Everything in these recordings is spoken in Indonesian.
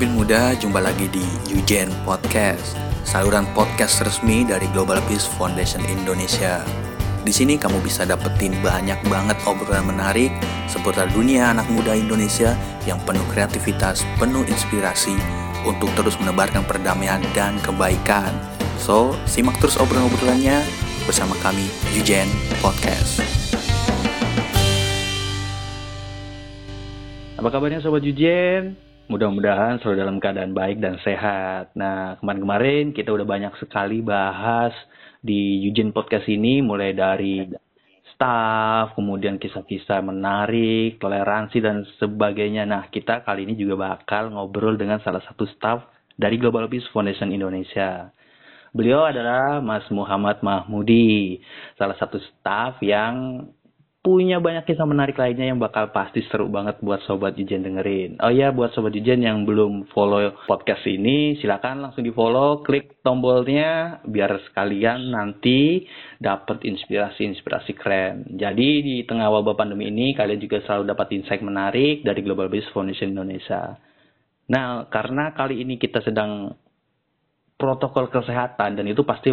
Pemimpin muda, jumpa lagi di Eugen Podcast, saluran podcast resmi dari Global Peace Foundation Indonesia. Di sini kamu bisa dapetin banyak banget obrolan menarik seputar dunia anak muda Indonesia yang penuh kreativitas, penuh inspirasi untuk terus menebarkan perdamaian dan kebaikan. So, simak terus obrolan-obrolannya bersama kami Eugen Podcast. Apa kabarnya Sobat Eugen? Mudah-mudahan selalu dalam keadaan baik dan sehat. Nah, kemarin-kemarin kita udah banyak sekali bahas di Eugene Podcast ini, mulai dari staff, kemudian kisah-kisah menarik, toleransi, dan sebagainya. Nah, kita kali ini juga bakal ngobrol dengan salah satu staff dari Global Peace Foundation Indonesia. Beliau adalah Mas Muhammad Mahmudi, salah satu staff yang punya banyak kisah menarik lainnya yang bakal pasti seru banget buat Sobat Ijen dengerin. Oh ya, buat Sobat Ijen yang belum follow podcast ini, silakan langsung di follow, klik tombolnya, biar sekalian nanti dapat inspirasi-inspirasi keren. Jadi di tengah wabah pandemi ini, kalian juga selalu dapat insight menarik dari Global Base Foundation Indonesia. Nah, karena kali ini kita sedang protokol kesehatan dan itu pasti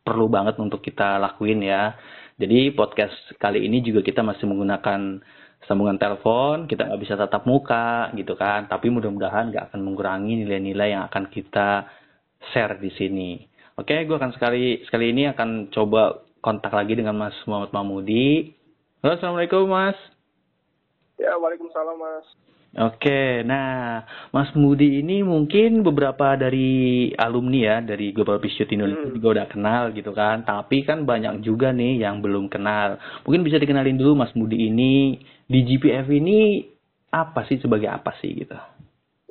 perlu banget untuk kita lakuin ya jadi podcast kali ini juga kita masih menggunakan sambungan telepon, kita nggak bisa tatap muka gitu kan, tapi mudah-mudahan nggak akan mengurangi nilai-nilai yang akan kita share di sini. Oke, gue akan sekali sekali ini akan coba kontak lagi dengan Mas Muhammad Mahmudi. Halo, Assalamualaikum Mas. Ya, Waalaikumsalam Mas. Oke, nah Mas Mudi ini mungkin beberapa dari alumni ya dari Global Peace Youth Indonesia hmm. juga udah kenal gitu kan, tapi kan banyak juga nih yang belum kenal. Mungkin bisa dikenalin dulu Mas Mudi ini di GPF ini apa sih sebagai apa sih gitu?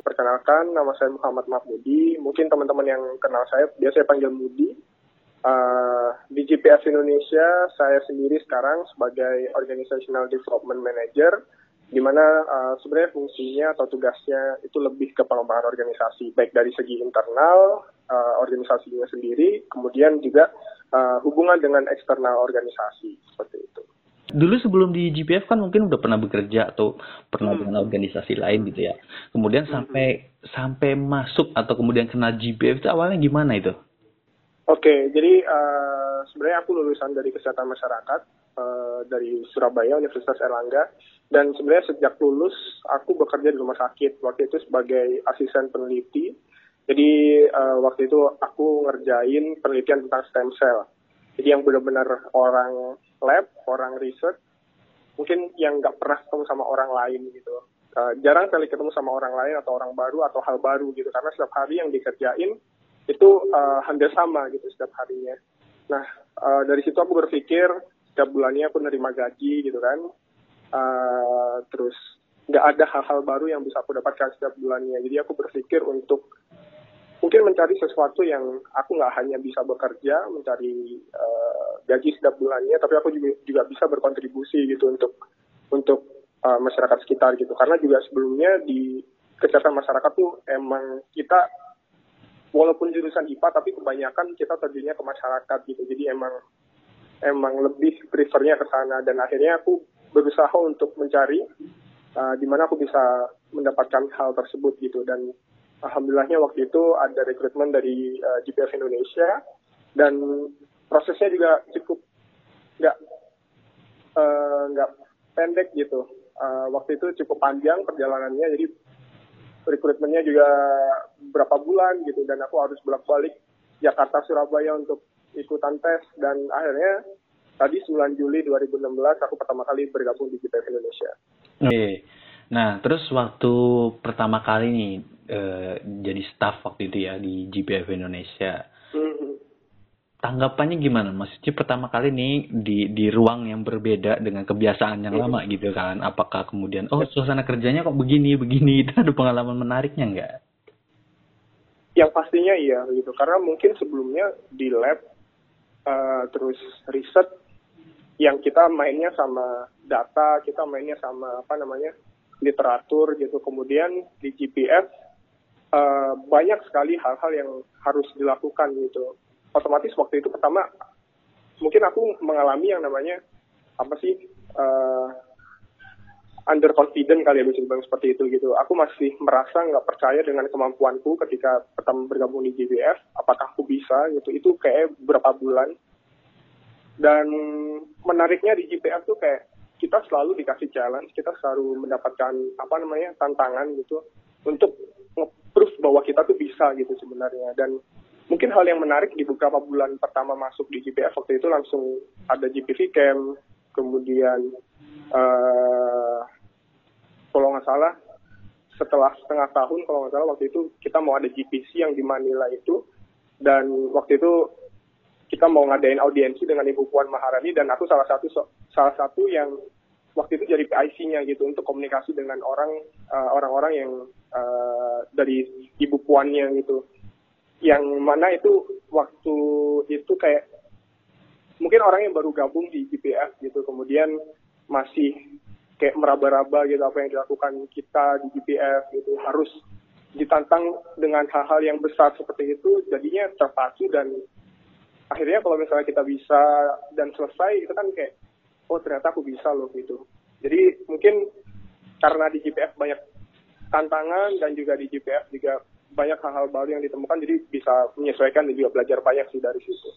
Perkenalkan, nama saya Muhammad Mahmudi. Mungkin teman-teman yang kenal saya biasa saya panggil Mudi. Uh, di GPF Indonesia, saya sendiri sekarang sebagai Organizational Development Manager di mana uh, sebenarnya fungsinya atau tugasnya itu lebih ke pengembangan organisasi, baik dari segi internal uh, organisasinya sendiri, kemudian juga uh, hubungan dengan eksternal organisasi seperti itu. Dulu sebelum di GPF kan mungkin udah pernah bekerja atau pernah hmm. dengan organisasi lain gitu ya. Kemudian hmm. sampai sampai masuk atau kemudian kena GPF itu awalnya gimana itu? Oke, okay, jadi uh, sebenarnya aku lulusan dari kesehatan masyarakat uh, dari Surabaya Universitas Erlangga dan sebenarnya sejak lulus aku bekerja di rumah sakit waktu itu sebagai asisten peneliti. Jadi uh, waktu itu aku ngerjain penelitian tentang stem cell. Jadi yang benar-benar orang lab, orang riset, mungkin yang nggak pernah ketemu sama orang lain gitu. Uh, jarang kali ketemu sama orang lain atau orang baru atau hal baru gitu karena setiap hari yang dikerjain itu uh, hampir sama gitu setiap harinya. Nah uh, dari situ aku berpikir setiap bulannya aku nerima gaji gitu kan. Uh, terus nggak ada hal-hal baru yang bisa aku dapatkan setiap bulannya. Jadi aku berpikir untuk mungkin mencari sesuatu yang aku nggak hanya bisa bekerja mencari uh, gaji setiap bulannya tapi aku juga juga bisa berkontribusi gitu untuk untuk uh, masyarakat sekitar gitu. Karena juga sebelumnya di kesehatan masyarakat tuh emang kita walaupun jurusan IPA tapi kebanyakan kita terjunnya ke masyarakat gitu. Jadi emang emang lebih prefernya ke sana. Dan akhirnya aku berusaha untuk mencari uh, di mana aku bisa mendapatkan hal tersebut gitu. Dan alhamdulillahnya waktu itu ada rekrutmen dari uh, GPF Indonesia. Dan prosesnya juga cukup nggak uh, nggak pendek gitu. Uh, waktu itu cukup panjang perjalanannya. Jadi rekrutmennya juga berapa bulan gitu. Dan aku harus bolak-balik Jakarta Surabaya untuk ikutan tes dan akhirnya tadi 9 Juli 2016 aku pertama kali bergabung di GPF Indonesia. Oke. Nah, terus waktu pertama kali nih uh, jadi staff waktu itu ya di GPF Indonesia. Mm-hmm. Tanggapannya gimana? Maksudnya pertama kali nih di di ruang yang berbeda dengan kebiasaan yang mm-hmm. lama gitu kan. Apakah kemudian oh suasana kerjanya kok begini begini itu ada pengalaman menariknya nggak? Yang pastinya iya gitu karena mungkin sebelumnya di lab uh, terus riset yang kita mainnya sama data, kita mainnya sama apa namanya literatur gitu. Kemudian di GPF uh, eh, banyak sekali hal-hal yang harus dilakukan gitu. Otomatis waktu itu pertama mungkin aku mengalami yang namanya apa sih uh, underconfident kali ya bisa dibilang seperti itu gitu. Aku masih merasa nggak percaya dengan kemampuanku ketika pertama bergabung di GBF. Apakah aku bisa gitu? Itu kayak beberapa bulan. Dan menariknya di GBF tuh kayak kita selalu dikasih challenge, kita selalu mendapatkan apa namanya tantangan gitu untuk nge-proof bahwa kita tuh bisa gitu sebenarnya. Dan mungkin hal yang menarik di beberapa bulan pertama masuk di GPF waktu itu langsung ada GPV Camp, kemudian uh, kalau nggak salah setelah setengah tahun kalau nggak salah waktu itu kita mau ada GPC yang di Manila itu dan waktu itu kita mau ngadain audiensi dengan Ibu Puan Maharani dan aku salah satu salah satu yang waktu itu jadi PIC-nya gitu untuk komunikasi dengan orang uh, orang-orang yang uh, dari Ibu Puannya gitu. Yang mana itu waktu itu kayak mungkin orang yang baru gabung di GPF gitu kemudian masih kayak meraba-raba gitu apa yang dilakukan kita di GPF gitu. Harus ditantang dengan hal-hal yang besar seperti itu jadinya terpacu dan akhirnya kalau misalnya kita bisa dan selesai itu kan kayak oh ternyata aku bisa loh gitu jadi mungkin karena di GPF banyak tantangan dan juga di GPF juga banyak hal-hal baru yang ditemukan jadi bisa menyesuaikan dan juga belajar banyak sih dari situ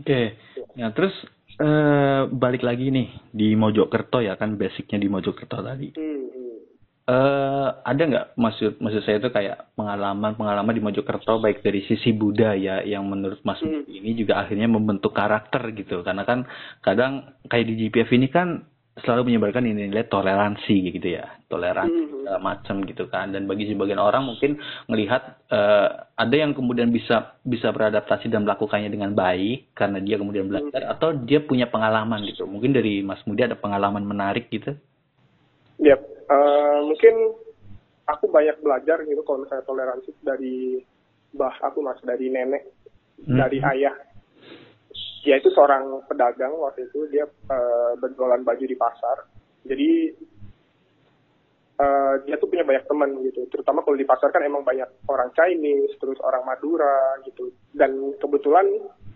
oke okay. ya terus Uh, balik lagi nih di Mojokerto ya kan basicnya di Mojokerto tadi. Hmm. Uh, ada nggak maksud maksud saya itu kayak pengalaman pengalaman di Mojokerto baik dari sisi budaya yang menurut Mas hmm. ini juga akhirnya membentuk karakter gitu karena kan kadang kayak di GPF ini kan selalu menyebarkan nilai toleransi gitu ya toleransi hmm. segala macam gitu kan dan bagi sebagian orang mungkin melihat uh, ada yang kemudian bisa bisa beradaptasi dan melakukannya dengan baik karena dia kemudian belajar hmm. atau dia punya pengalaman gitu mungkin dari Mas Mudi ada pengalaman menarik gitu yep. Uh, mungkin aku banyak belajar gitu kalau misalnya toleransi dari bah aku mas dari nenek hmm. dari ayah. Dia itu seorang pedagang waktu itu dia uh, berjualan baju di pasar. Jadi uh, dia tuh punya banyak teman gitu. Terutama kalau di pasar kan emang banyak orang Chinese terus orang Madura gitu. Dan kebetulan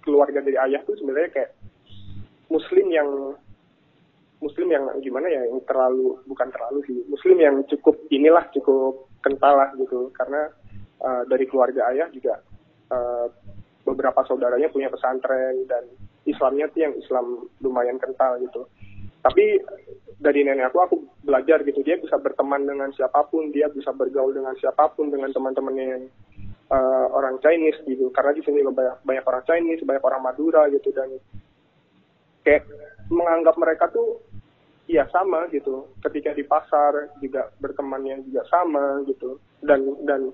keluarga dari ayah tuh sebenarnya kayak Muslim yang Muslim yang gimana ya yang terlalu bukan terlalu sih Muslim yang cukup inilah cukup kental lah gitu karena uh, dari keluarga ayah juga uh, beberapa saudaranya punya pesantren dan Islamnya tuh yang Islam lumayan kental gitu. Tapi dari nenek aku aku belajar gitu dia bisa berteman dengan siapa pun, dia bisa bergaul dengan siapa pun dengan teman-temannya yang uh, orang Chinese gitu. Karena di sini banyak, banyak orang Chinese, banyak orang Madura gitu dan kayak menganggap mereka tuh ya sama gitu. Ketika di pasar juga bertemannya juga sama gitu. Dan dan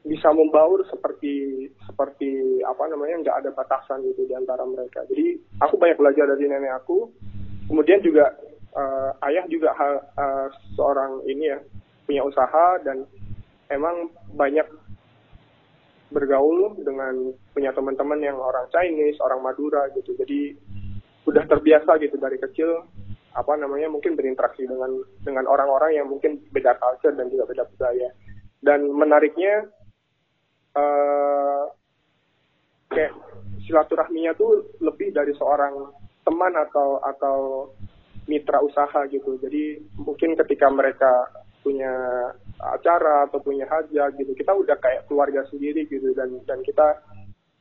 bisa membaur seperti seperti apa namanya nggak ada batasan gitu di antara mereka. Jadi aku banyak belajar dari nenek aku. Kemudian juga uh, ayah juga uh, seorang ini ya punya usaha dan emang banyak bergaul dengan punya teman-teman yang orang Chinese, orang Madura gitu. Jadi udah terbiasa gitu dari kecil apa namanya mungkin berinteraksi dengan dengan orang-orang yang mungkin beda culture dan juga beda budaya. Dan menariknya uh, kayak silaturahminya tuh lebih dari seorang teman atau atau mitra usaha gitu. Jadi mungkin ketika mereka punya acara atau punya hajat gitu, kita udah kayak keluarga sendiri gitu dan dan kita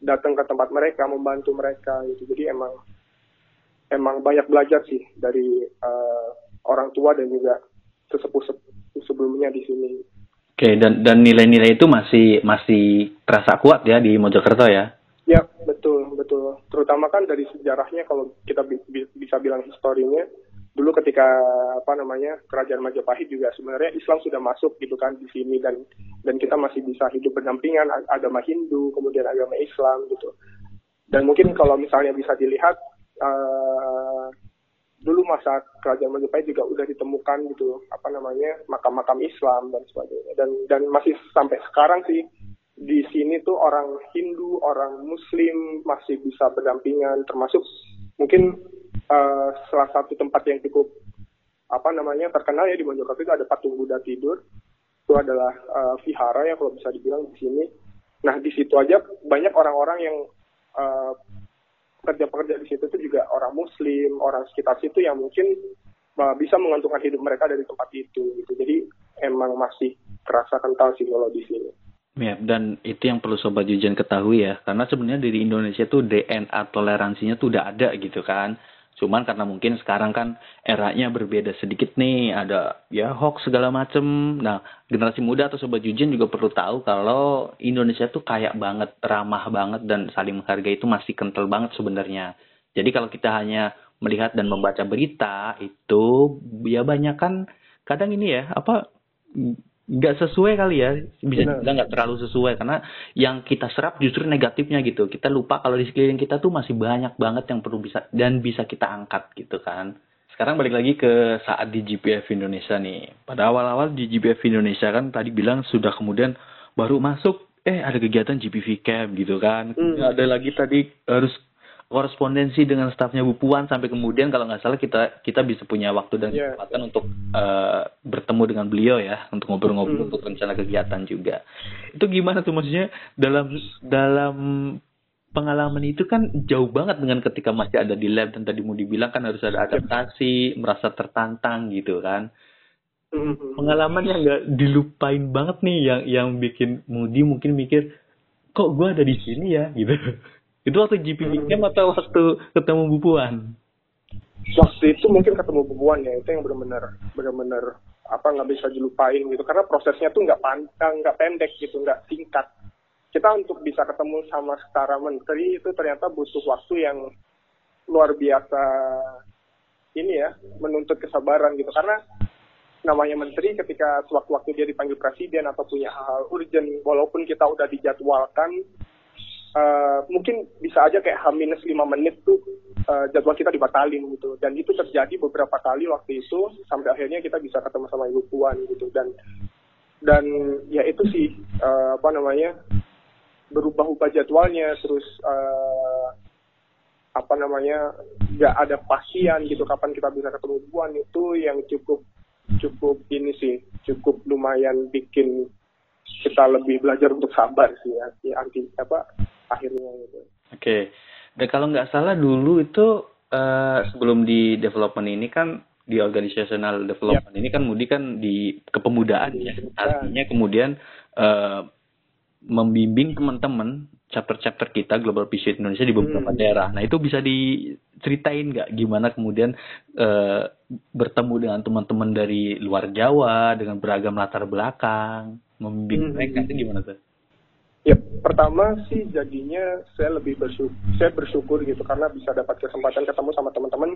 datang ke tempat mereka membantu mereka gitu. Jadi emang emang banyak belajar sih dari uh, orang tua dan juga sesepuh sebelumnya di sini. Oke, dan dan nilai-nilai itu masih masih terasa kuat ya di Mojokerto ya? Ya, betul, betul. Terutama kan dari sejarahnya kalau kita bi bisa bilang historinya, dulu ketika apa namanya kerajaan Majapahit juga sebenarnya Islam sudah masuk gitu kan di sini dan dan kita masih bisa hidup berdampingan agama Hindu kemudian agama Islam gitu. Dan mungkin kalau misalnya bisa dilihat uh, dulu masa kerajaan Majapahit juga udah ditemukan gitu apa namanya makam-makam Islam dan sebagainya. Dan dan masih sampai sekarang sih di sini tuh orang Hindu orang Muslim masih bisa berdampingan termasuk mungkin uh, salah satu tempat yang cukup apa namanya terkenal ya di Mojokerto itu ada patung Buddha tidur. Itu adalah uh, vihara ya kalau bisa dibilang di sini. Nah di situ aja banyak orang-orang yang uh, pekerja-pekerja di situ tuh juga orang Muslim, orang sekitar situ yang mungkin uh, bisa menguntungkan hidup mereka dari tempat itu gitu jadi emang masih terasa kental sih kalau di sini Ya, dan itu yang perlu Sobat Jujan ketahui ya, karena sebenarnya di Indonesia tuh DNA toleransinya tuh udah ada gitu kan. Cuman karena mungkin sekarang kan eranya berbeda sedikit nih, ada ya hoax segala macem. Nah, generasi muda atau sobat Jujen juga perlu tahu kalau Indonesia tuh kayak banget, ramah banget dan saling menghargai itu masih kental banget sebenarnya. Jadi kalau kita hanya melihat dan membaca berita itu ya banyak kan kadang ini ya apa nggak sesuai kali ya. Bisa juga nggak terlalu sesuai karena yang kita serap justru negatifnya gitu. Kita lupa kalau di sekeliling kita tuh masih banyak banget yang perlu bisa dan bisa kita angkat gitu kan. Sekarang balik lagi ke saat di GPF Indonesia nih. Pada awal-awal di GPF Indonesia kan tadi bilang sudah kemudian baru masuk eh ada kegiatan GPV Camp gitu kan. Hmm. ada lagi tadi harus korespondensi dengan stafnya Bu Puan sampai kemudian kalau nggak salah kita kita bisa punya waktu dan yeah. kesempatan untuk uh, bertemu dengan beliau ya untuk ngobrol-ngobrol hmm. untuk rencana kegiatan juga. Itu gimana tuh maksudnya dalam dalam pengalaman itu kan jauh banget dengan ketika masih ada di lab dan tadi mau dibilang kan harus ada adaptasi, merasa tertantang gitu kan. Hmm. Pengalaman yang nggak dilupain banget nih yang yang bikin Mudi mungkin mikir kok gue ada di sini ya gitu. Itu waktu GP Camp atau waktu ketemu Bu Puan? Waktu itu mungkin ketemu Bu Puan ya, itu yang benar-benar benar-benar apa nggak bisa dilupain gitu. Karena prosesnya tuh nggak panjang nggak pendek gitu nggak singkat. Kita untuk bisa ketemu sama setara menteri itu ternyata butuh waktu yang luar biasa ini ya menuntut kesabaran gitu. Karena namanya menteri ketika sewaktu-waktu dia dipanggil presiden atau punya hal-hal urgent walaupun kita udah dijadwalkan uh, mungkin bisa aja kayak H-5 menit tuh uh, jadwal kita dibatalin gitu. Dan itu terjadi beberapa kali waktu itu sampai akhirnya kita bisa ketemu sama Ibu Puan gitu. Dan dan ya itu sih uh, apa namanya berubah-ubah jadwalnya terus uh, apa namanya nggak ada pasien gitu kapan kita bisa ketemu Puan itu yang cukup cukup ini sih cukup lumayan bikin kita lebih belajar untuk sabar sih ya, ya anti apa akhirnya gitu. Oke. Okay. Dan kalau nggak salah dulu itu uh, sebelum di development ini kan di organizational development yep. ini kan Mudi kan di kepemudaan ya. Artinya kemudian uh, membimbing teman-teman chapter-chapter kita Global Vision Indonesia di beberapa hmm. daerah. Nah itu bisa diceritain nggak gimana kemudian uh, bertemu dengan teman-teman dari luar Jawa dengan beragam latar belakang, membimbing hmm. mereka itu gimana tuh? Ya, pertama sih jadinya saya lebih bersyukur, saya bersyukur gitu karena bisa dapat kesempatan ketemu sama teman-teman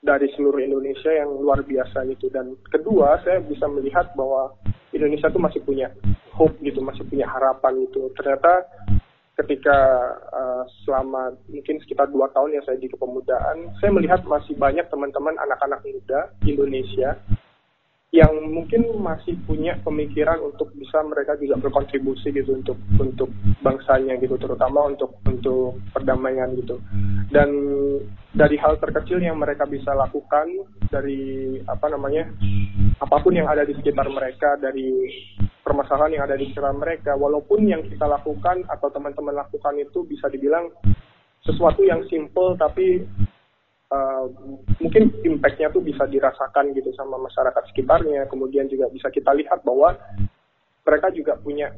dari seluruh Indonesia yang luar biasa gitu. Dan kedua, saya bisa melihat bahwa Indonesia tuh masih punya hope gitu, masih punya harapan gitu. Ternyata ketika uh, selama mungkin sekitar dua tahun yang saya di kepemudaan, saya melihat masih banyak teman-teman anak-anak muda Indonesia yang mungkin masih punya pemikiran untuk bisa mereka juga berkontribusi gitu untuk untuk bangsanya gitu terutama untuk untuk perdamaian gitu. Dan dari hal terkecil yang mereka bisa lakukan dari apa namanya apa pun yang ada di sekitar mereka dari permasalahan yang ada di sekitar mereka walaupun yang kita lakukan atau teman-teman lakukan itu bisa dibilang sesuatu yang simple tapi uh, mungkin impactnya tuh bisa dirasakan gitu sama masyarakat sekitarnya kemudian juga bisa kita lihat bahwa mereka juga punya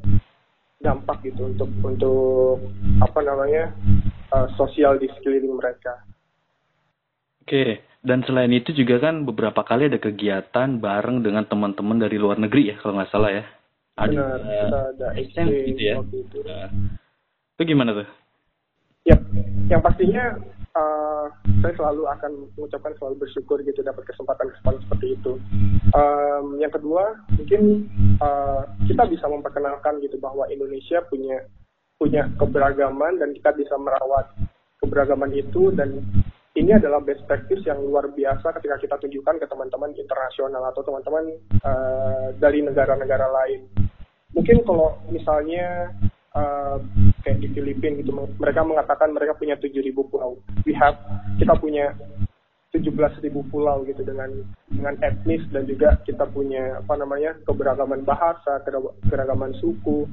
dampak gitu untuk untuk apa namanya uh, sosial di sekeliling mereka. Oke, dan selain itu juga kan beberapa kali ada kegiatan bareng dengan teman-teman dari luar negeri ya kalau nggak salah ya. Ada, Benar, ada exchange gitu ya. Itu. Uh, itu gimana tuh? Ya, yang pastinya uh, saya selalu akan mengucapkan selalu bersyukur gitu dapat kesempatan-kesempatan seperti itu. Um, yang kedua, mungkin uh, kita bisa memperkenalkan gitu bahwa Indonesia punya punya keberagaman dan kita bisa merawat keberagaman itu dan ini adalah best practice yang luar biasa ketika kita tunjukkan ke teman-teman internasional atau teman-teman uh, dari negara-negara lain. Mungkin kalau misalnya uh, kayak di Filipina gitu. Mereka mengatakan mereka punya 7.000 pulau. We have kita punya 17.000 pulau gitu dengan dengan etnis dan juga kita punya apa namanya keberagaman bahasa keragaman suku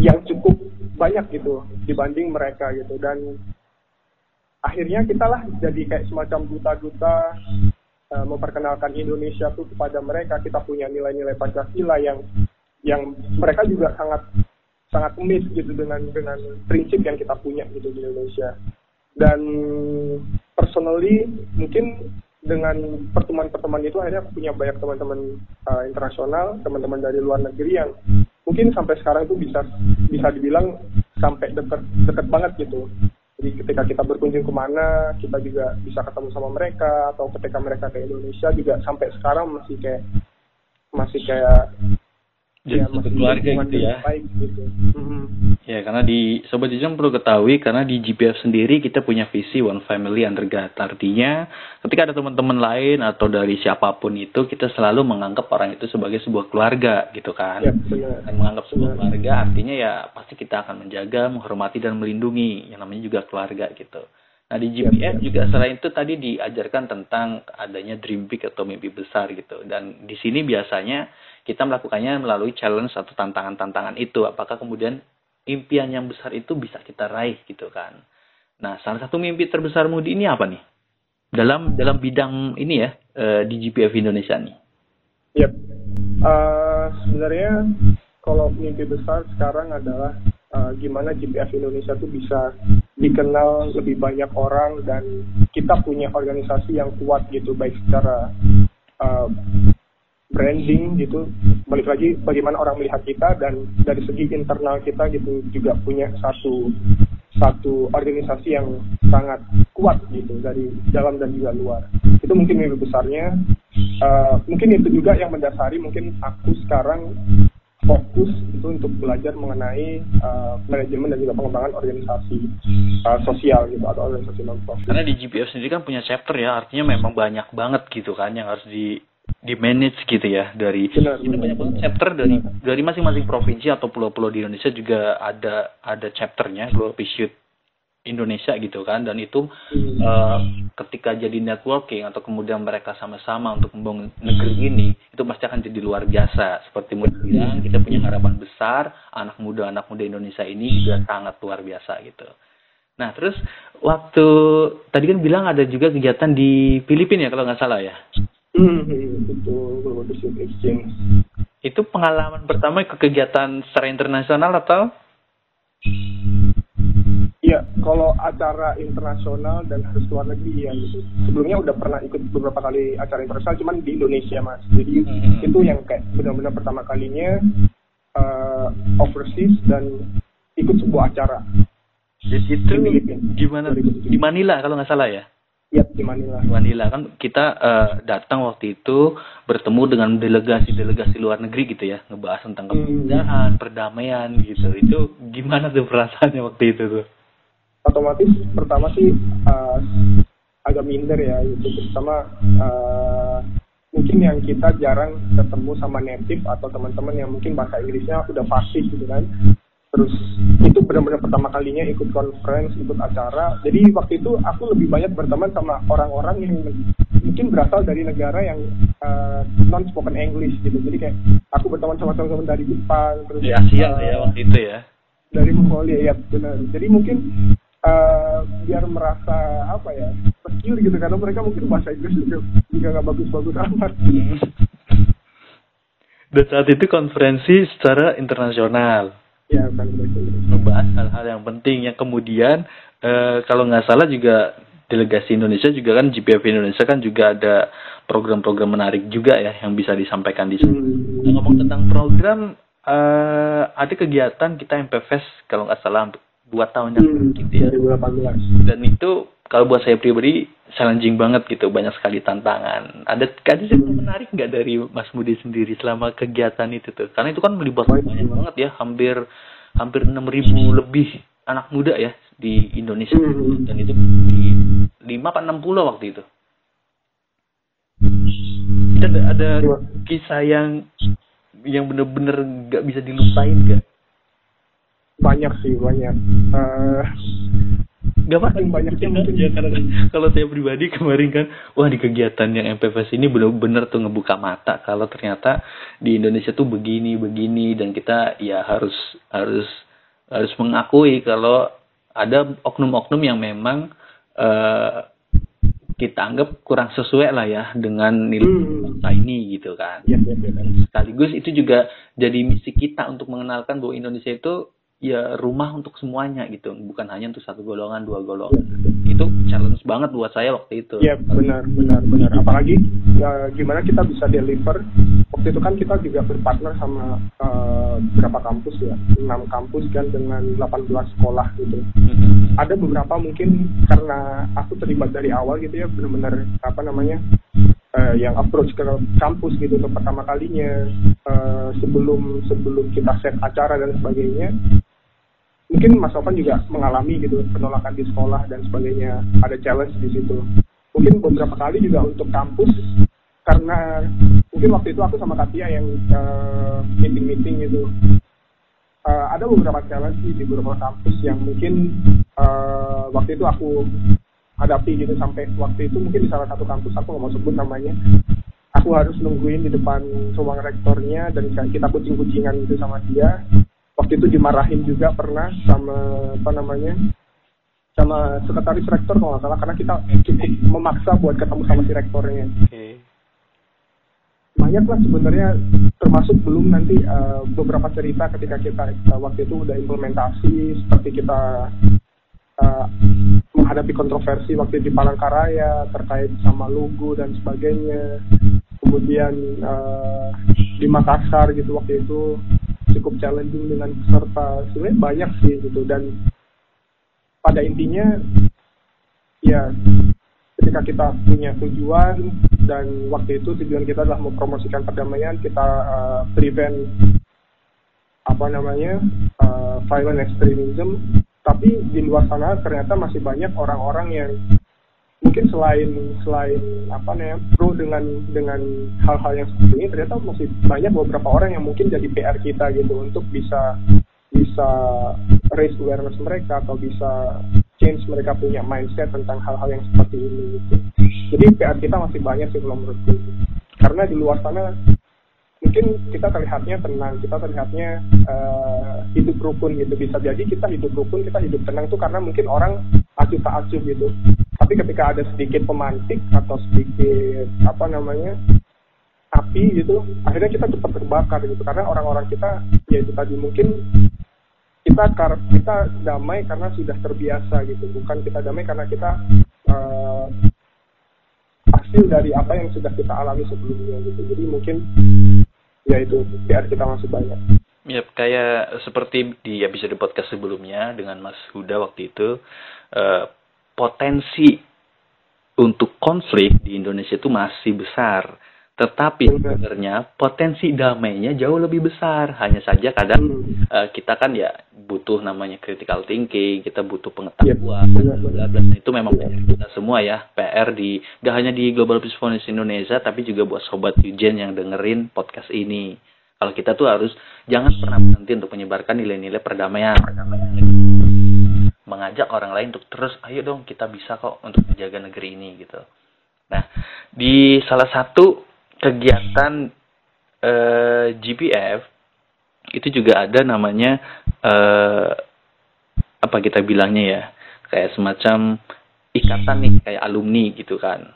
yang cukup banyak gitu dibanding mereka gitu. Dan akhirnya kita lah jadi kayak semacam duta-duta uh, memperkenalkan Indonesia tuh kepada mereka. Kita punya nilai-nilai Pancasila yang yang mereka juga sangat sangat umis gitu dengan dengan prinsip yang kita punya gitu di Indonesia. Dan personally mungkin dengan pertemuan-pertemuan itu akhirnya aku punya banyak teman-teman uh, internasional teman-teman dari luar negeri yang mungkin sampai sekarang itu bisa bisa dibilang sampai dekat dekat banget gitu. Jadi ketika kita berkunjung ke mana, kita juga bisa ketemu sama mereka, atau ketika mereka ke Indonesia juga sampai sekarang masih kayak masih kayak jadi ya, satu keluarga gitu ya. Baik, gitu. Mm-hmm. Ya karena di sobat jujur perlu ketahui karena di GPF sendiri kita punya visi one family under God. Artinya ketika ada teman-teman lain atau dari siapa pun itu kita selalu menganggap orang itu sebagai sebuah keluarga gitu kan. Ya, benar. Dan menganggap sebuah benar. keluarga artinya ya pasti kita akan menjaga, menghormati dan melindungi yang namanya juga keluarga gitu. Nah di GPF ya, juga selain itu tadi diajarkan tentang adanya dream big atau mimpi besar gitu. Dan di sini biasanya kita melakukannya melalui challenge atau tantangan-tantangan itu. Apakah kemudian impian yang besar itu bisa kita raih gitu kan. Nah, salah satu mimpi terbesar Mudi ini apa nih? Dalam dalam bidang ini ya uh, di GPF Indonesia nih. Yep. Uh, sebenarnya kalau mimpi besar sekarang adalah uh, gimana GPF Indonesia tuh bisa dikenal lebih banyak orang dan kita punya organisasi yang kuat gitu baik secara uh, branding gitu. Balik lagi bagaimana orang melihat kita dan dari segi internal kita gitu juga punya satu satu organisasi yang sangat kuat gitu dari dalam dan juga luar. Itu mungkin mimpi besarnya. Uh, mungkin itu juga yang mendasari mungkin aku sekarang fokus itu untuk belajar mengenai uh, manajemen dan juga pengembangan organisasi uh, sosial gitu atau organisasi non profit. Karena di GPF sendiri kan punya chapter ya, artinya memang banyak banget gitu kan yang harus di di manage gitu ya dari benar, kita banyak banget chapter dari dari masing-masing provinsi atau pulau-pulau di Indonesia juga ada ada chapternya Global Pursuit Indonesia gitu kan. Dan itu hmm. uh, ketika jadi networking atau kemudian mereka sama-sama untuk membangun negeri ini itu pasti akan jadi luar biasa. Seperti mudah bilang kita punya harapan besar anak muda anak muda Indonesia ini juga sangat luar biasa gitu. Nah terus waktu tadi kan bilang ada juga kegiatan di Filipina ya kalau nggak salah ya? Hmm, Global Exchange. Itu pengalaman pertama ke kegiatan secara internasional atau? Iya, kalau acara internasional dan harus luar negeri ya gitu. Sebelumnya udah pernah ikut beberapa kali acara internasional, cuman di Indonesia mas. Jadi hmm. itu yang kayak benar-benar pertama kalinya uh, overseas dan ikut sebuah acara. Jadi itu gimana? Di Manila kalau nggak salah ya? Iya di Manila. Di Manila kan kita uh, datang waktu itu bertemu dengan delegasi-delegasi luar negeri gitu ya, ngebahas tentang kebudayaan, hmm. perdamaian gitu. Itu gimana tuh perasaannya waktu itu tuh? Otomatis pertama sih uh, agak minder ya, itu pertama uh, mungkin yang kita jarang ketemu sama native atau teman-teman yang mungkin bahasa Inggrisnya udah fasih gitu kan terus itu benar-benar pertama kalinya ikut conference ikut acara. Jadi waktu itu aku lebih banyak berteman sama orang-orang yang mungkin berasal dari negara yang uh, eh, non spoken English gitu. Jadi kayak aku berteman sama teman-teman dari Jepang terus di Asia uh, ya waktu itu ya. dari Mongolia ya benar. Jadi mungkin uh, biar merasa apa ya secure gitu. Karena mereka mungkin bahasa Inggris juga juga nggak bagus-bagus amat. Hmm. dan saat itu konferensi secara internasional ya membahas hal-hal yang penting yang kemudian eh, kalau nggak salah juga delegasi Indonesia juga kan GPF Indonesia kan juga ada program-program menarik juga ya yang bisa disampaikan di sini. Hmm. Nah, ngomong tentang program eh, ada kegiatan kita MPFest kalau nggak salah buat tahun yang hmm, gitu ya. 2018. Dan itu kalau buat saya pribadi challenging banget gitu banyak sekali tantangan. Ada ada cerita menarik nggak dari Mas Budi sendiri selama kegiatan itu tuh? Karena itu kan melibatkan banyak banget. ya hampir hampir enam ribu lebih anak muda ya di Indonesia. Hmm. dan itu di lima apa enam pulau waktu itu. Kita ada, ada kisah yang yang bener-bener nggak bisa dilupain gak banyak sih banyak. Uh, Gak apa banyaknya mungkin ya karena kalau saya pribadi kemarin kan wah di kegiatan yang MPFS ini benar-benar tuh ngebuka mata kalau ternyata di Indonesia tuh begini begini dan kita ya harus harus harus mengakui kalau ada oknum-oknum yang memang uh, kita anggap kurang sesuai lah ya dengan nilai Hmm. bangsa ini gitu kan. Iya, iya, iya. Sekaligus itu juga jadi misi kita untuk mengenalkan bahwa Indonesia itu ya rumah untuk semuanya gitu, bukan hanya untuk satu golongan, dua golongan. Itu challenge banget buat saya waktu itu. Iya benar benar benar. Apalagi ya, gimana kita bisa deliver. Waktu itu kan kita juga berpartner sama eh, beberapa kampus ya, 6 kampus kan dengan 18 sekolah gitu. Mhm. Ada beberapa mungkin karena aku terlibat dari awal gitu ya, benar-benar apa namanya eh, yang approach ke kampus gitu untuk pertama kalinya eh, sebelum sebelum kita set acara dan sebagainya. Mungkin Mas Sofan juga mengalami gitu penolakan di sekolah dan sebagainya. Ada challenge di situ. Mungkin beberapa kali juga untuk kampus karena mungkin waktu itu aku sama Katia yang eh, meeting-meeting gitu. Eh, ada beberapa challenge di beberapa kampus yang mungkin eh, waktu itu aku hadapi gitu sampai waktu itu mungkin di salah satu kampus aku nggak mau sebut namanya aku harus nungguin di depan ruang rektornya dan kita kucing-kucingan gitu sama dia waktu itu dimarahin juga pernah sama apa namanya sama sekretaris rektor kalau nggak salah karena kita cukup memaksa buat ketemu sama si rektornya. Oke. banyak lah sebenarnya termasuk belum nanti eh, beberapa cerita ketika kita eh, waktu itu udah implementasi seperti kita eh, menghadapi kontroversi waktu di Palangkaraya terkait sama logo dan sebagainya. Kemudian eh, di Makassar gitu waktu itu cukup challenging dengan peserta sebenarnya banyak sih gitu. Dan pada intinya ya ketika kita punya tujuan dan waktu itu tujuan kita adalah mempromosikan perdamaian kita uh, prevent apa namanya uh, violent extremism. Tapi di luar sana ternyata masih banyak orang-orang yang mungkin selain selain apa namanya pro dengan dengan hal-hal yang seperti ini ternyata masih banyak beberapa orang yang mungkin jadi PR kita gitu untuk bisa bisa raise awareness mereka atau bisa change mereka punya mindset tentang hal-hal yang seperti ini gitu. Jadi PR kita masih banyak sih kalau menurutku. Karena di luar sana mungkin kita terlihatnya tenang, kita terlihatnya eh, hidup rukun gitu. Bisa jadi kita hidup rukun, kita hidup tenang tuh karena mungkin orang acuh tak acuh gitu. Tapi ketika ada sedikit pemantik atau sedikit apa namanya api gitu, akhirnya kita cepat terbakar gitu. Karena orang-orang kita ya itu tadi mungkin kita kar kita damai karena sudah terbiasa gitu. Bukan kita damai karena kita eh, hasil dari apa yang sudah kita alami sebelumnya gitu. Jadi mungkin ya itu PR kita masih banyak. Ya, kayak seperti di episode podcast sebelumnya dengan Mas Huda waktu itu, eh, potensi untuk konflik di Indonesia itu masih besar. Tetapi Benar. sebenarnya potensi damainya jauh lebih besar. Hanya saja kadang eh, kita kan ya butuh namanya critical thinking, kita butuh pengetahuan, Iya, bla bla. Itu memang PR kita semua ya, PR di gak hanya di Global Peace Foundation Indonesia, tapi juga buat sobat Yujen yang dengerin podcast ini. Kalau kita tuh harus jangan pernah berhenti untuk menyebarkan nilai-nilai perdamaian, mengajak orang lain untuk terus, ayo dong kita bisa kok untuk menjaga negeri ini gitu. Nah, di salah satu kegiatan eh, GPF itu juga ada namanya eh, apa kita bilangnya ya kayak semacam ikatan nih kayak alumni gitu kan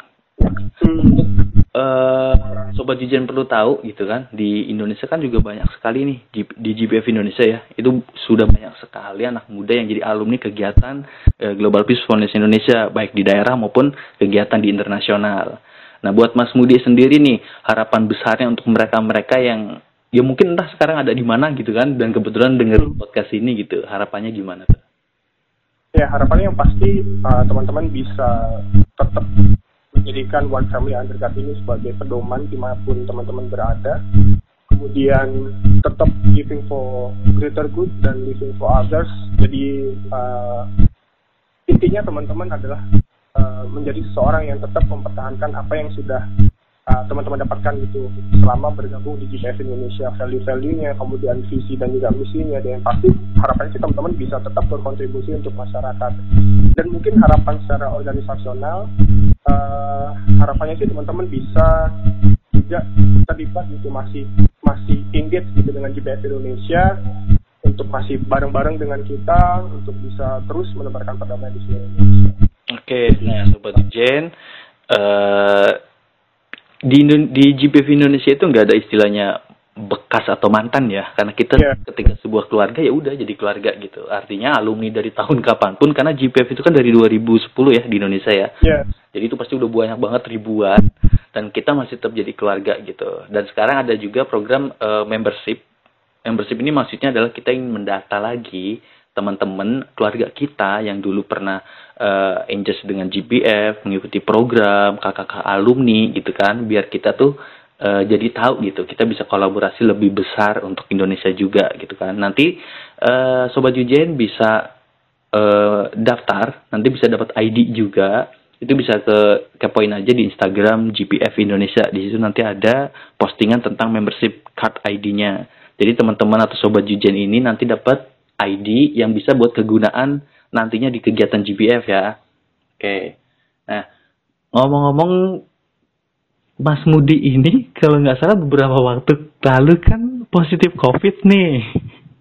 Hmm. Eh sobat Jijen perlu tahu gitu kan di Indonesia kan juga banyak sekali nih di, di GPF Indonesia ya. Itu sudah banyak sekali anak muda yang jadi alumni kegiatan eh, Global Peace Foundation Indonesia baik di daerah maupun kegiatan di internasional. Nah buat Mas Mudi sendiri nih harapan besarnya untuk mereka-mereka yang ya mungkin entah sekarang ada di mana gitu kan dan kebetulan denger podcast ini gitu. Harapannya gimana ya harapannya yang pasti uh, teman-teman bisa tetap menjadikan One Family Under God ini sebagai pedoman di mana pun teman-teman berada. Kemudian tetap giving for greater good dan living for others. Jadi uh, intinya teman-teman adalah uh, menjadi seseorang yang tetap mempertahankan apa yang sudah uh, teman-teman dapatkan gitu. Selama bergabung di GPF Indonesia value-value-nya kemudian visi dan juga misinya. Dan yang pasti harapannya sih teman-teman bisa tetap berkontribusi untuk masyarakat. Dan mungkin harapan secara organisasional uh, harapannya sih teman-teman bisa juga terlibat gitu masih masih engage gitu dengan GPF Indonesia untuk masih bareng-bareng dengan kita untuk bisa terus menebarkan perdamaian di seluruh Indonesia. Oke, nah Sobat Jen, uh, di di GPF Indonesia itu nggak ada istilahnya bekas atau mantan ya. Karena kita yeah. ketika sebuah keluarga ya udah jadi keluarga gitu. Artinya alumni dari tahun kapan pun karena GPF itu kan dari 2010 ya di Indonesia ya. Yeah. jadi itu pasti udah banyak banget ribuan dan kita masih tetap jadi keluarga gitu. Dan sekarang ada juga program uh, membership. Membership ini maksudnya adalah kita ingin mendata lagi teman-teman keluarga kita yang dulu pernah uh, engage dengan GPF mengikuti program kakak-kakak alumni gitu kan. Biar kita tuh uh, jadi tahu gitu. Kita bisa kolaborasi lebih besar untuk Indonesia juga gitu kan. Nanti uh, sobat Jujen bisa uh, daftar nanti bisa dapat ID juga. Itu bisa ke kepoin aja di Instagram GPF Indonesia. Di situ nanti ada postingan tentang membership card ID-nya jadi teman-teman atau sobat Jujen ini nanti dapat ID yang bisa buat kegunaan nantinya di kegiatan GPF ya. Oke. Nah ngomong-ngomong Mas Mudi ini kalau nggak salah beberapa waktu lalu kan positif COVID nih.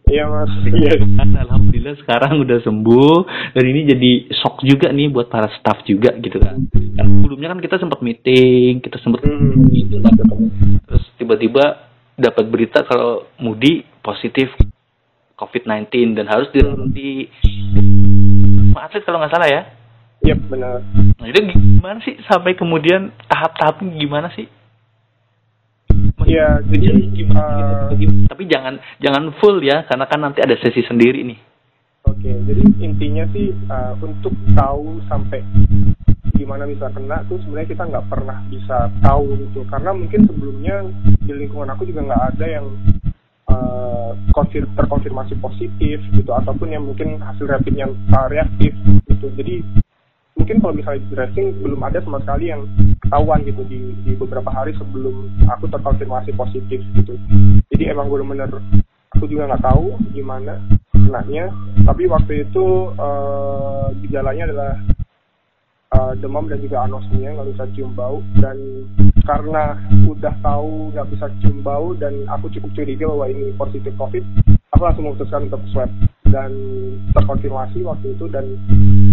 Iya mas. Iya. Alhamdulillah sekarang udah sembuh dan ini jadi shock juga nih buat para staff juga gitu kan. Kan sebelumnya kan kita sempat meeting, kita sempat hmm. gitu kan. Terus tiba-tiba dapat berita kalau Mudi positif COVID-19 dan harus dirawati. Hmm. Atlet kalau nggak salah ya. Iya yep, benar. Nah itu gimana sih sampai kemudian tahap-tahapnya gimana sih? Iya, jadi uh, tapi jangan jangan full ya karena kan nanti ada sesi sendiri nih. Oke, okay, jadi intinya sih uh, untuk tahu sampai gimana bisa kena tuh sebenarnya kita nggak pernah bisa tahu gitu karena mungkin sebelumnya di lingkungan aku juga nggak ada yang uh, terkonfirmasi positif gitu ataupun yang mungkin hasil rapidnya uh, reaktif gitu jadi mungkin kalau misalnya di dressing belum ada sama sekali yang ketahuan gitu di, di beberapa hari sebelum aku terkonfirmasi positif gitu. Jadi emang benar-benar aku juga nggak tahu gimana kenanya tapi waktu itu uh, gejalanya adalah uh, demam dan juga anosmia nggak bisa cium bau. Dan karena udah tahu nggak bisa cium bau dan aku cukup curiga bahwa ini positif covid aku langsung memutuskan untuk swab dan terkonfirmasi waktu itu dan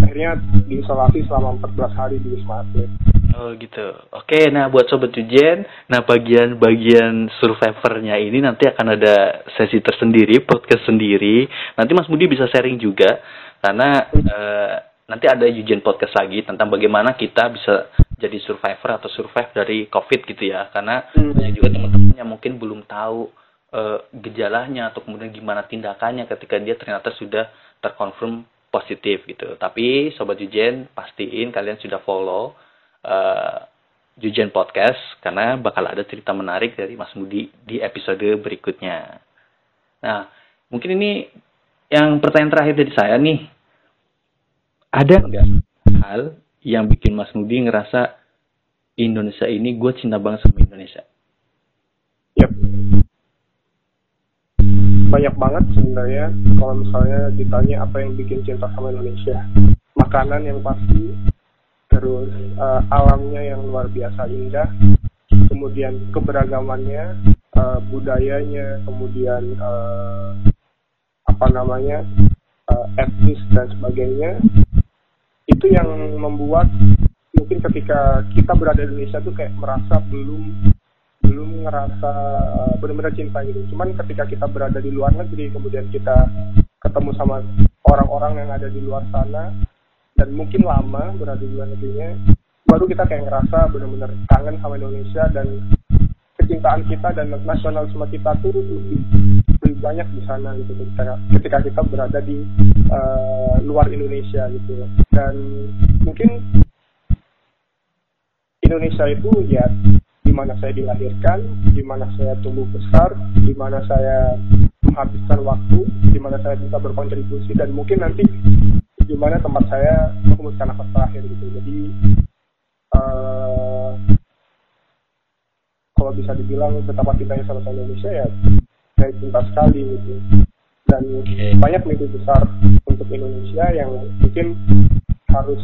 akhirnya diisolasi selama 14 hari di Wisma Atlet. Oh gitu. Oke, nah buat sobat Jujen, nah bagian-bagian survivornya ini nanti akan ada sesi tersendiri, podcast sendiri. Nanti Mas Budi bisa sharing juga karena uh, nanti ada Jujen podcast lagi tentang bagaimana kita bisa jadi survivor atau survive dari COVID gitu ya. Karena hmm. banyak juga teman-teman yang mungkin belum tahu uh, gejalanya atau kemudian gimana tindakannya ketika dia ternyata sudah terkonfirm positif gitu. Tapi sobat Jujen pastiin kalian sudah follow uh, Jujen Podcast karena bakal ada cerita menarik dari Mas Mudi di episode berikutnya. Nah, mungkin ini yang pertanyaan terakhir dari saya nih. Ada nggak hal yang bikin Mas Mudi ngerasa Indonesia ini gue cinta banget sama Indonesia? Yep banyak banget sebenarnya kalau misalnya ditanya apa yang bikin cinta sama Indonesia. Makanan yang pasti terus uh, alamnya yang luar biasa indah kemudian keberagamannya uh, budayanya kemudian uh, apa namanya uh, etnis dan sebagainya itu yang membuat mungkin ketika kita berada di Indonesia tuh kayak merasa belum belum ngerasa uh, benar-benar cinta gitu. Cuman ketika kita berada di luar negeri, kemudian kita ketemu sama orang-orang yang ada di luar sana dan mungkin lama berada di luar negerinya, baru kita kayak ngerasa benar-benar kangen sama Indonesia dan kecintaan kita dan nasionalisme kita tuh lebih, lebih banyak di sana gitu ketika, ketika kita berada di uh, luar Indonesia gitu dan mungkin Indonesia itu ya mana saya dilahirkan, di mana saya tumbuh besar, di mana saya menghabiskan waktu, di mana saya bisa berkontribusi dan mungkin nanti di mana tempat saya menghembuskan nafas terakhir gitu. Jadi uh, kalau bisa dibilang betapa cintanya sama Indonesia ya saya cinta sekali gitu. Dan banyak mimpi besar untuk Indonesia yang mungkin harus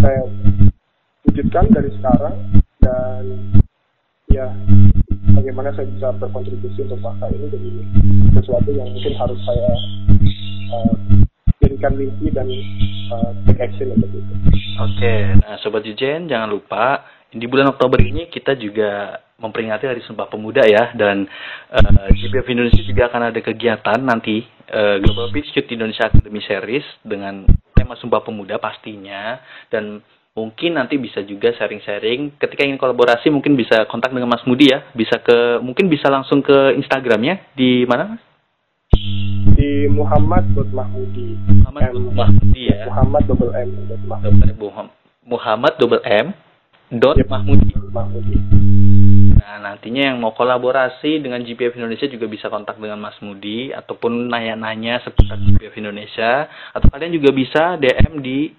saya wujudkan dari sekarang dan ya bagaimana saya bisa berkontribusi untuk bangsa ini jadi sesuatu yang mungkin harus saya uh, jadikan mimpi dan uh, take action untuk itu. Oke, nah Sobat Jujen jangan lupa di bulan Oktober ini kita juga memperingati Hari Sumpah Pemuda ya dan uh, Indonesia juga akan ada kegiatan nanti uh, Global Pitch Youth Indonesia Academy Series dengan tema Sumpah Pemuda pastinya dan mungkin nanti bisa juga sharing-sharing. Ketika ingin kolaborasi mungkin bisa kontak dengan Mas Mudi ya. Bisa ke mungkin bisa langsung ke Instagramnya di mana Mas? di Muhammad Mahmudi. Muhammad Mahmudi ya. Muhammad double M Muhammad double M dot Mahmudi. Mahmudi. Nah, nantinya yang mau kolaborasi dengan GPF Indonesia juga bisa kontak dengan Mas Mudi ataupun nanya-nanya seputar GPF Indonesia. Atau kalian juga bisa DM di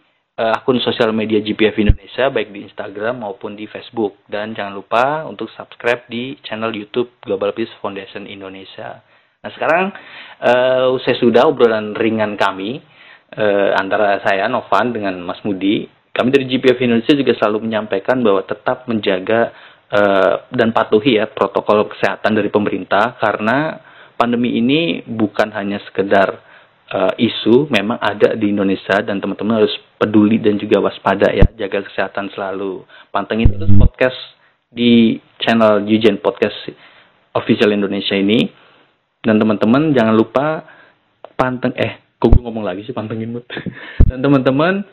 uh, akun sosial media GPF Indonesia baik di Instagram maupun di Facebook dan jangan lupa untuk subscribe di channel YouTube Global Peace Foundation Indonesia. Nah, sekarang uh, usai sudah obrolan ringan kami uh, antara saya Novan dengan Mas Mudi. Kami dari GPF Indonesia juga selalu menyampaikan bahwa tetap menjaga Eh, dan patuhi ya protokol kesehatan dari pemerintah karena pandemi ini bukan hanya sekedar uh, isu, memang ada di Indonesia dan teman-teman harus peduli dan juga waspada ya, jaga kesehatan selalu. Pantengin terus podcast di channel Yujen Podcast Official Indonesia ini dan teman-teman jangan lupa panteng eh kok gue ngomong lagi sih pantengin mood dan teman-teman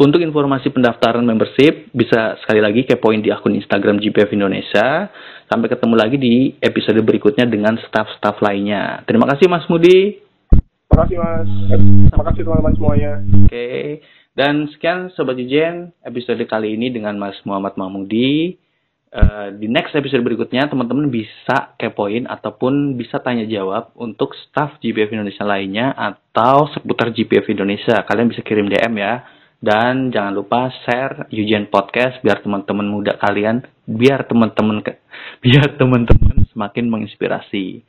untuk informasi pendaftaran membership, bisa sekali lagi kepoin di akun Instagram GPF Indonesia. Sampai ketemu lagi di episode berikutnya dengan staff-staff lainnya. Terima kasih Mas Mudi. Terima kasih Mas. Terima kasih teman-teman semuanya. Oke. Dan sekian Sobat Jijen, episode kali ini dengan Mas Muhammad Mahmudi. Uh, di next episode berikutnya teman-teman bisa kepoin ataupun bisa tanya jawab untuk staff GPF Indonesia lainnya atau seputar GPF Indonesia. Kalian bisa kirim DM ya dan jangan lupa share Yujian Podcast biar teman-teman muda kalian, biar teman-teman biar teman-teman semakin menginspirasi.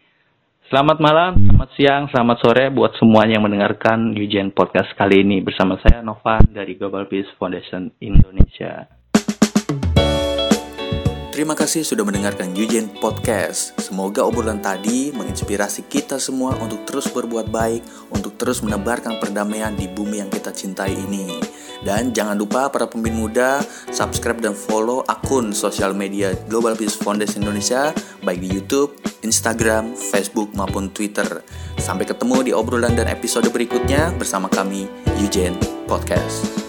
Selamat malam, selamat siang, selamat sore buat semuanya yang mendengarkan Yujian Podcast kali ini bersama saya Novan dari Global Peace Foundation Indonesia. Terima kasih sudah mendengarkan Yujen Podcast. Semoga obrolan tadi menginspirasi kita semua untuk terus berbuat baik, untuk terus menebarkan perdamaian di bumi yang kita cintai ini. Dan jangan lupa para pemimpin muda, subscribe dan follow akun sosial media Global Peace Foundation Indonesia, baik di YouTube, Instagram, Facebook, maupun Twitter. Sampai ketemu di obrolan dan episode berikutnya bersama kami, Yujen Podcast.